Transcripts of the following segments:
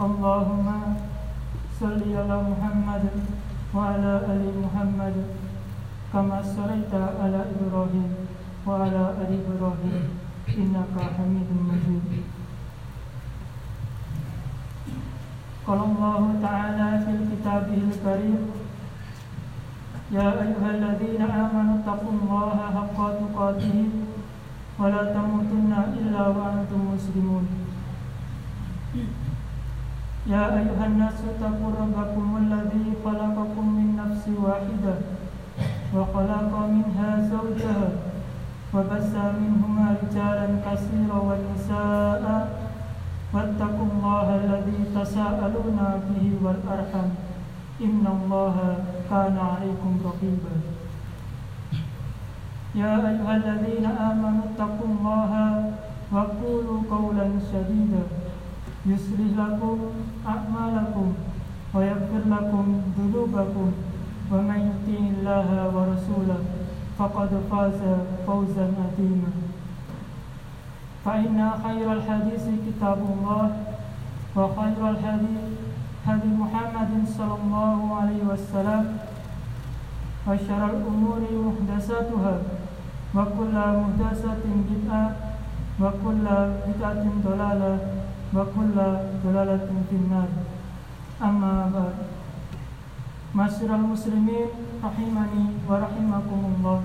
اللهم صل على محمد وعلى آل محمد كما صليت على إبراهيم وعلى آل إبراهيم. إنك حميد مجيد. قال الله تعالى في كتابه الكريم يا أيها الذين آمنوا اتقوا الله حق تقاته ولا تموتن إلا وأنتم مسلمون. يا أيها الناس اتقوا ربكم الذي خلقكم من نفس واحدة وخلق منها زوجها وبث منهما رجالا كثيرا والنساء واتقوا الله الذي تساءلون به والأرحم إن الله كان عليكم رقيبا يا أيها الذين آمنوا اتقوا الله وقولوا قولا سديدا يصلح لكم أعمالكم ويغفر لكم ذنوبكم ومن يطع الله ورسوله فقد فاز فوزا عظيما. فإن خير الحديث كتاب الله وخير الحديث هدي محمد صلى الله عليه وسلم وشر الأمور محدثاتها وكل محدثة بدعة وكل بدعة ضلالة وكل ضلالة في النار أما بعد Masyiral muslimin rahimani wa rahimakumullah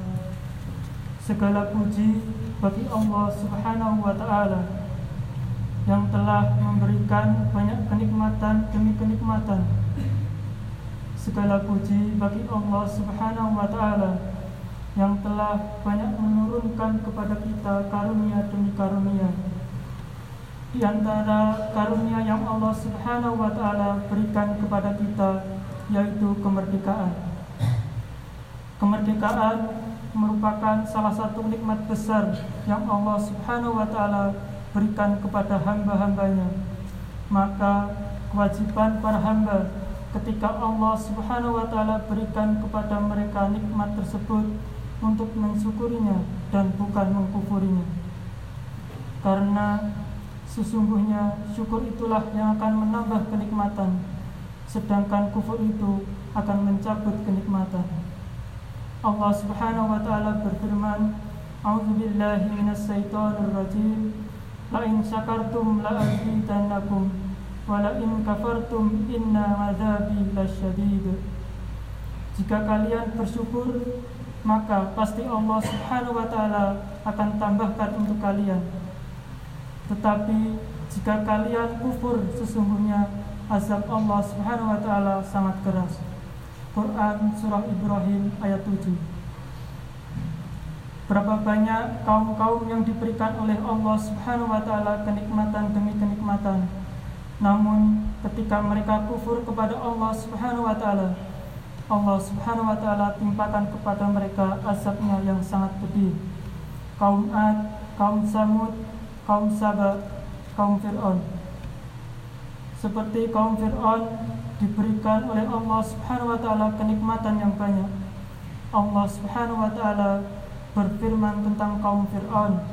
Segala puji bagi Allah subhanahu wa ta'ala Yang telah memberikan banyak kenikmatan demi kenikmatan Segala puji bagi Allah subhanahu wa ta'ala Yang telah banyak menurunkan kepada kita karunia demi karunia di antara karunia yang Allah Subhanahu wa taala berikan kepada kita yaitu kemerdekaan. Kemerdekaan merupakan salah satu nikmat besar yang Allah Subhanahu wa taala berikan kepada hamba-hambanya. Maka kewajiban para hamba ketika Allah Subhanahu wa taala berikan kepada mereka nikmat tersebut untuk mensyukurinya dan bukan mengkufurinya. Karena Sesungguhnya syukur itulah yang akan menambah kenikmatan Sedangkan kufur itu akan mencabut kenikmatan. Allah subhanahu wa ta'ala berfirman A'udzubillahi minasyaitonir rajim. La in syakartum la azidannakum Wa kafartum inna azabi lasyadid. Jika kalian bersyukur Maka pasti Allah subhanahu wa ta'ala akan tambahkan untuk kalian tetapi jika kalian kufur sesungguhnya azab Allah Subhanahu wa taala sangat keras. Quran surah Ibrahim ayat 7. Berapa banyak kaum-kaum yang diberikan oleh Allah Subhanahu wa taala kenikmatan demi kenikmatan. Namun ketika mereka kufur kepada Allah Subhanahu wa taala, Allah Subhanahu wa taala timpakan kepada mereka azabnya yang sangat pedih. Kaum Ad, kaum Samud, kaum Saba, kaum Fir'aun. Seperti kaum Fir'aun diberikan oleh Allah Subhanahu wa taala kenikmatan yang banyak. Allah Subhanahu wa taala berfirman tentang kaum Fir'aun.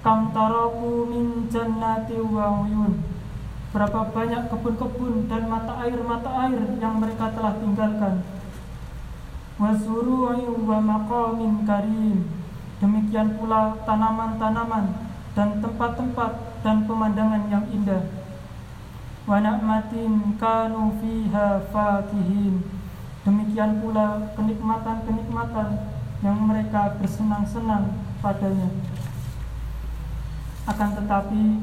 Kam taraku min jannati wa uyun. Berapa banyak kebun-kebun dan mata air-mata air yang mereka telah tinggalkan. Wa suru'i wa maqamin karim. Demikian pula tanaman-tanaman dan tempat-tempat dan pemandangan yang indah. Wa na'matin kanu fiha fakihin. Demikian pula kenikmatan-kenikmatan yang mereka bersenang-senang padanya. Akan tetapi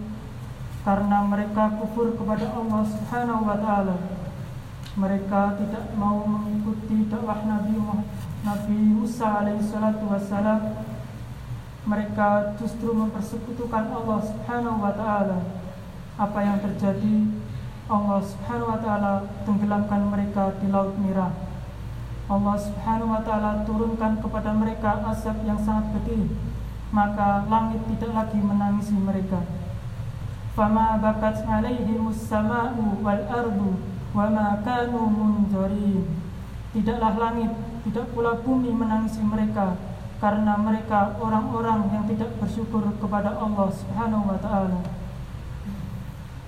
karena mereka kufur kepada Allah Subhanahu wa taala, mereka tidak mau mengikuti dakwah Nabi Nabi Musa alaihi salatu wassalam mereka justru mempersekutukan Allah Subhanahu wa taala. Apa yang terjadi? Allah Subhanahu wa taala tenggelamkan mereka di laut merah. Allah Subhanahu wa taala turunkan kepada mereka azab yang sangat pedih. Maka langit tidak lagi menangisi mereka. Fama bakat alaihimus sama'u wal ardu wa ma kanu. Tidaklah langit, tidak pula bumi menangisi mereka karena mereka orang-orang yang tidak bersyukur kepada Allah Subhanahu wa taala.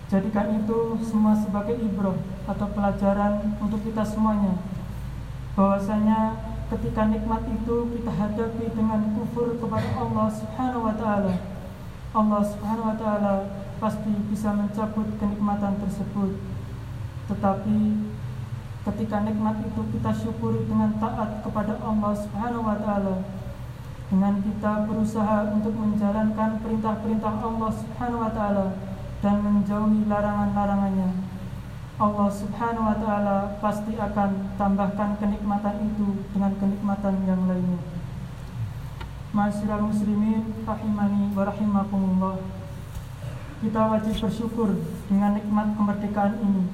Jadikan itu semua sebagai ibrah atau pelajaran untuk kita semuanya. Bahwasanya ketika nikmat itu kita hadapi dengan kufur kepada Allah Subhanahu wa taala, Allah Subhanahu wa taala pasti bisa mencabut kenikmatan tersebut. Tetapi ketika nikmat itu kita syukuri dengan taat kepada Allah Subhanahu wa taala, dengan kita berusaha untuk menjalankan perintah-perintah Allah Subhanahu wa taala dan menjauhi larangan-larangannya. Allah Subhanahu wa taala pasti akan tambahkan kenikmatan itu dengan kenikmatan yang lainnya. Masyiral muslimin rahimani wa rahimakumullah. Kita wajib bersyukur dengan nikmat kemerdekaan ini.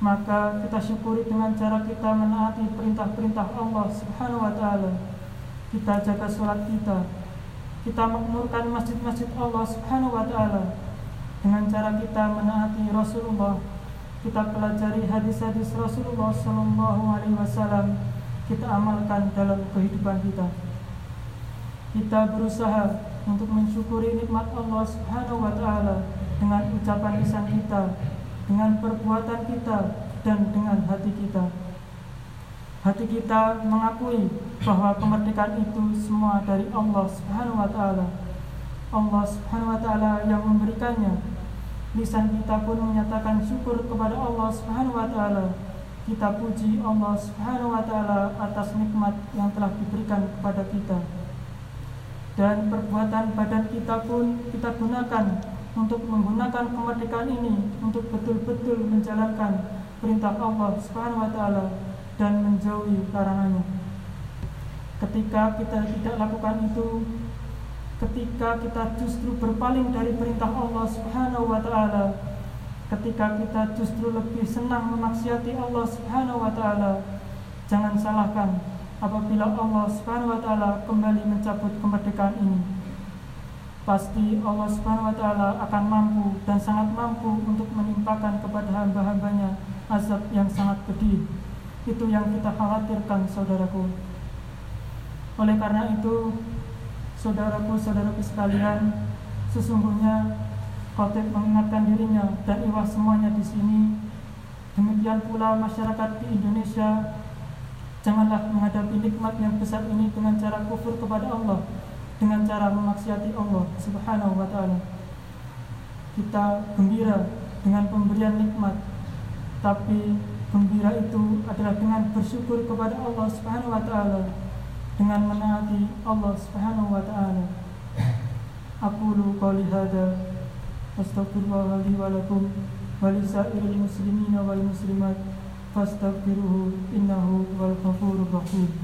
Maka kita syukuri dengan cara kita menaati perintah-perintah Allah Subhanahu wa taala kita jaga sholat kita. Kita makmurkan masjid-masjid Allah subhanahu wa ta'ala. Dengan cara kita menaati Rasulullah kita pelajari hadis-hadis Rasulullah Sallallahu Alaihi Wasallam kita amalkan dalam kehidupan kita. Kita berusaha untuk mensyukuri nikmat Allah Subhanahu wa taala dengan ucapan lisan kita, dengan perbuatan kita dan dengan hati kita hati kita mengakui bahwa kemerdekaan itu semua dari Allah Subhanahu wa taala. Allah Subhanahu wa taala yang memberikannya. Lisan kita pun menyatakan syukur kepada Allah Subhanahu wa taala. Kita puji Allah Subhanahu wa taala atas nikmat yang telah diberikan kepada kita. Dan perbuatan badan kita pun kita gunakan untuk menggunakan kemerdekaan ini untuk betul-betul menjalankan perintah Allah Subhanahu wa taala dan menjauhi larangannya. Ketika kita tidak lakukan itu, ketika kita justru berpaling dari perintah Allah Subhanahu wa taala, ketika kita justru lebih senang memaksiati Allah Subhanahu wa taala, jangan salahkan apabila Allah Subhanahu wa taala kembali mencabut kemerdekaan ini. Pasti Allah Subhanahu wa taala akan mampu dan sangat mampu untuk menimpakan kepada hamba-hambanya azab yang sangat pedih itu yang kita khawatirkan saudaraku. Oleh karena itu saudaraku saudaraku sekalian sesungguhnya khotib mengingatkan dirinya dan iwas semuanya di sini. Demikian pula masyarakat di Indonesia janganlah menghadapi nikmat yang besar ini dengan cara kufur kepada Allah dengan cara memaksiati Allah subhanahu wa ta'ala. Kita gembira dengan pemberian nikmat tapi Gembira itu adalah dengan bersyukur kepada Allah Subhanahu wa taala dengan menaati Allah Subhanahu wa taala. Aku qouli hadza astaghfirullah li wa lakum wa lisairil muslimina wal muslimat fastaghfiruhu innahu wal ghafurur rahim.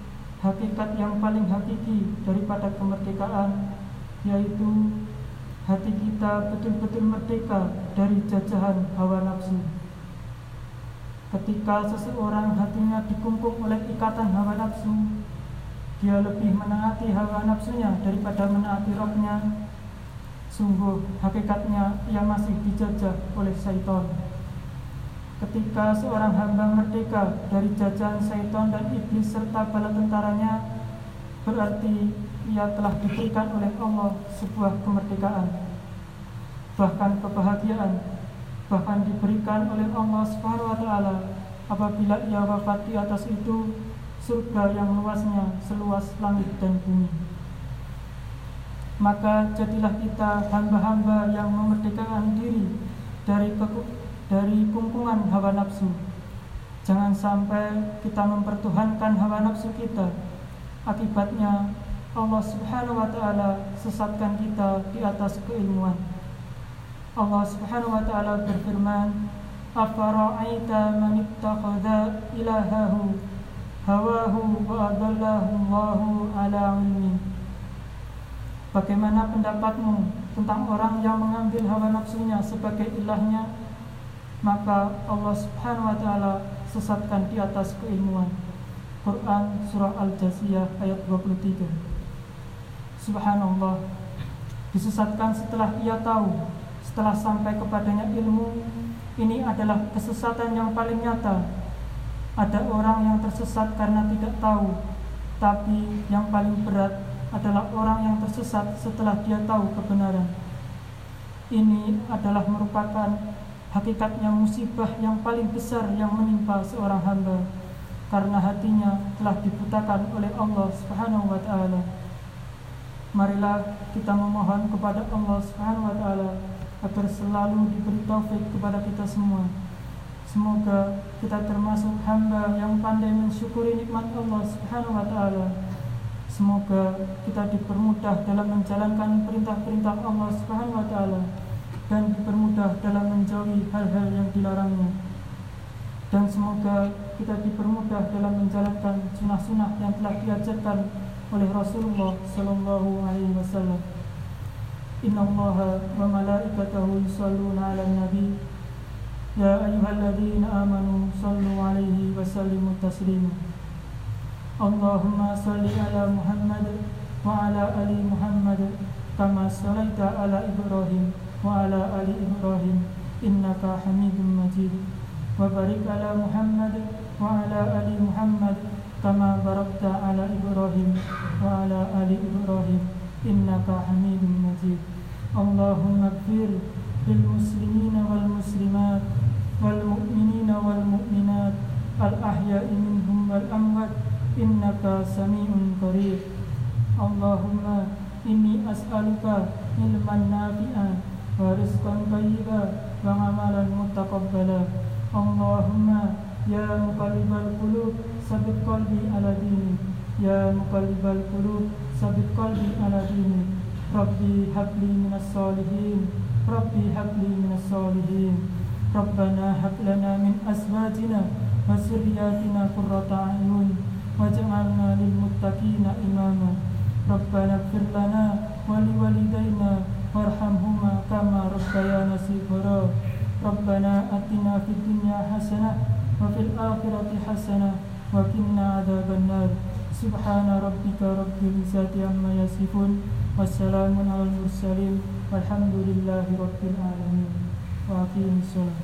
hakikat yang paling hakiki daripada kemerdekaan yaitu hati kita betul-betul merdeka dari jajahan hawa nafsu. Ketika seseorang hatinya dikungkung oleh ikatan hawa nafsu, dia lebih menaati hawa nafsunya daripada menaati rohnya. Sungguh hakikatnya ia masih dijajah oleh syaitan ketika seorang hamba merdeka dari jajahan syaitan dan iblis serta bala tentaranya berarti ia telah diberikan oleh Allah sebuah kemerdekaan bahkan kebahagiaan bahkan diberikan oleh Allah Subhanahu wa taala. Apabila ia wafat di atas itu surga yang luasnya seluas langit dan bumi. Maka jadilah kita hamba-hamba yang memerdekakan diri dari dari kungkungan hawa nafsu jangan sampai kita mempertuhankan hawa nafsu kita akibatnya Allah Subhanahu wa taala sesatkan kita di atas keilmuan. Allah Subhanahu wa taala berfirman, "Afara'aita man ittakhadha ilahahu hawahu wa adallahu Allahu ala ilmi." Bagaimana pendapatmu tentang orang yang mengambil hawa nafsunya sebagai ilahnya? Maka Allah Subhanahu wa taala sesatkan di atas keilmuan. Quran surah Al-Jasiyah ayat 23. Subhanallah Disesatkan setelah ia tahu Setelah sampai kepadanya ilmu Ini adalah kesesatan yang paling nyata Ada orang yang tersesat karena tidak tahu Tapi yang paling berat adalah orang yang tersesat setelah dia tahu kebenaran Ini adalah merupakan hakikatnya musibah yang paling besar yang menimpa seorang hamba karena hatinya telah dibutakan oleh Allah Subhanahu wa taala marilah kita memohon kepada Allah Subhanahu wa taala agar selalu diberi taufik kepada kita semua. Semoga kita termasuk hamba yang pandai mensyukuri nikmat Allah Subhanahu wa taala. Semoga kita dipermudah dalam menjalankan perintah-perintah Allah Subhanahu wa taala dan dipermudah dalam menjauhi hal-hal yang dilarangnya. Dan semoga kita dipermudah dalam menjalankan sunnah-sunnah yang telah diajarkan oleh Rasulullah sallallahu alaihi wasallam. Inna Allah wa malaikatahu yusalluna 'alan nabi. Ya ayyuhalladzina amanu sallu 'alaihi wa sallimu taslima. Allahumma salli ala Muhammad wa ala ali Muhammad kama sallaita ala Ibrahim Ibrahim innaka Hamidum Majid. Wa barik ala Muhammad wa ala ali Muhammad كما باركت على إبراهيم وعلى آل إبراهيم إنك حميد مجيد اللهم اغفر للمسلمين والمسلمات والمؤمنين والمؤمنات الأحياء منهم والأموات إنك سميع قريب اللهم إني أسألك علما نافعا ورزقا طيبا وعملا متقبلا اللهم يا مقلب القلوب ثبت قلبي على دينك يا مقلب القلوب ثبت قلبي على دينك ربي هب لي من الصالحين ربي هب لي من الصالحين ربنا هب لنا من أزواجنا وذرياتنا قرة أعين واجعلنا للمتقين إماما ربنا اغفر لنا ولوالدينا وارحمهما كما ربيانا صغارا ربنا آتنا في الدنيا حسنة وفي الآخرة حسنة وقنا عذاب النار سبحان ربك رب العزة عما يصفون والسلام على المرسلين والحمد لله رب العالمين وأقيم الصلاة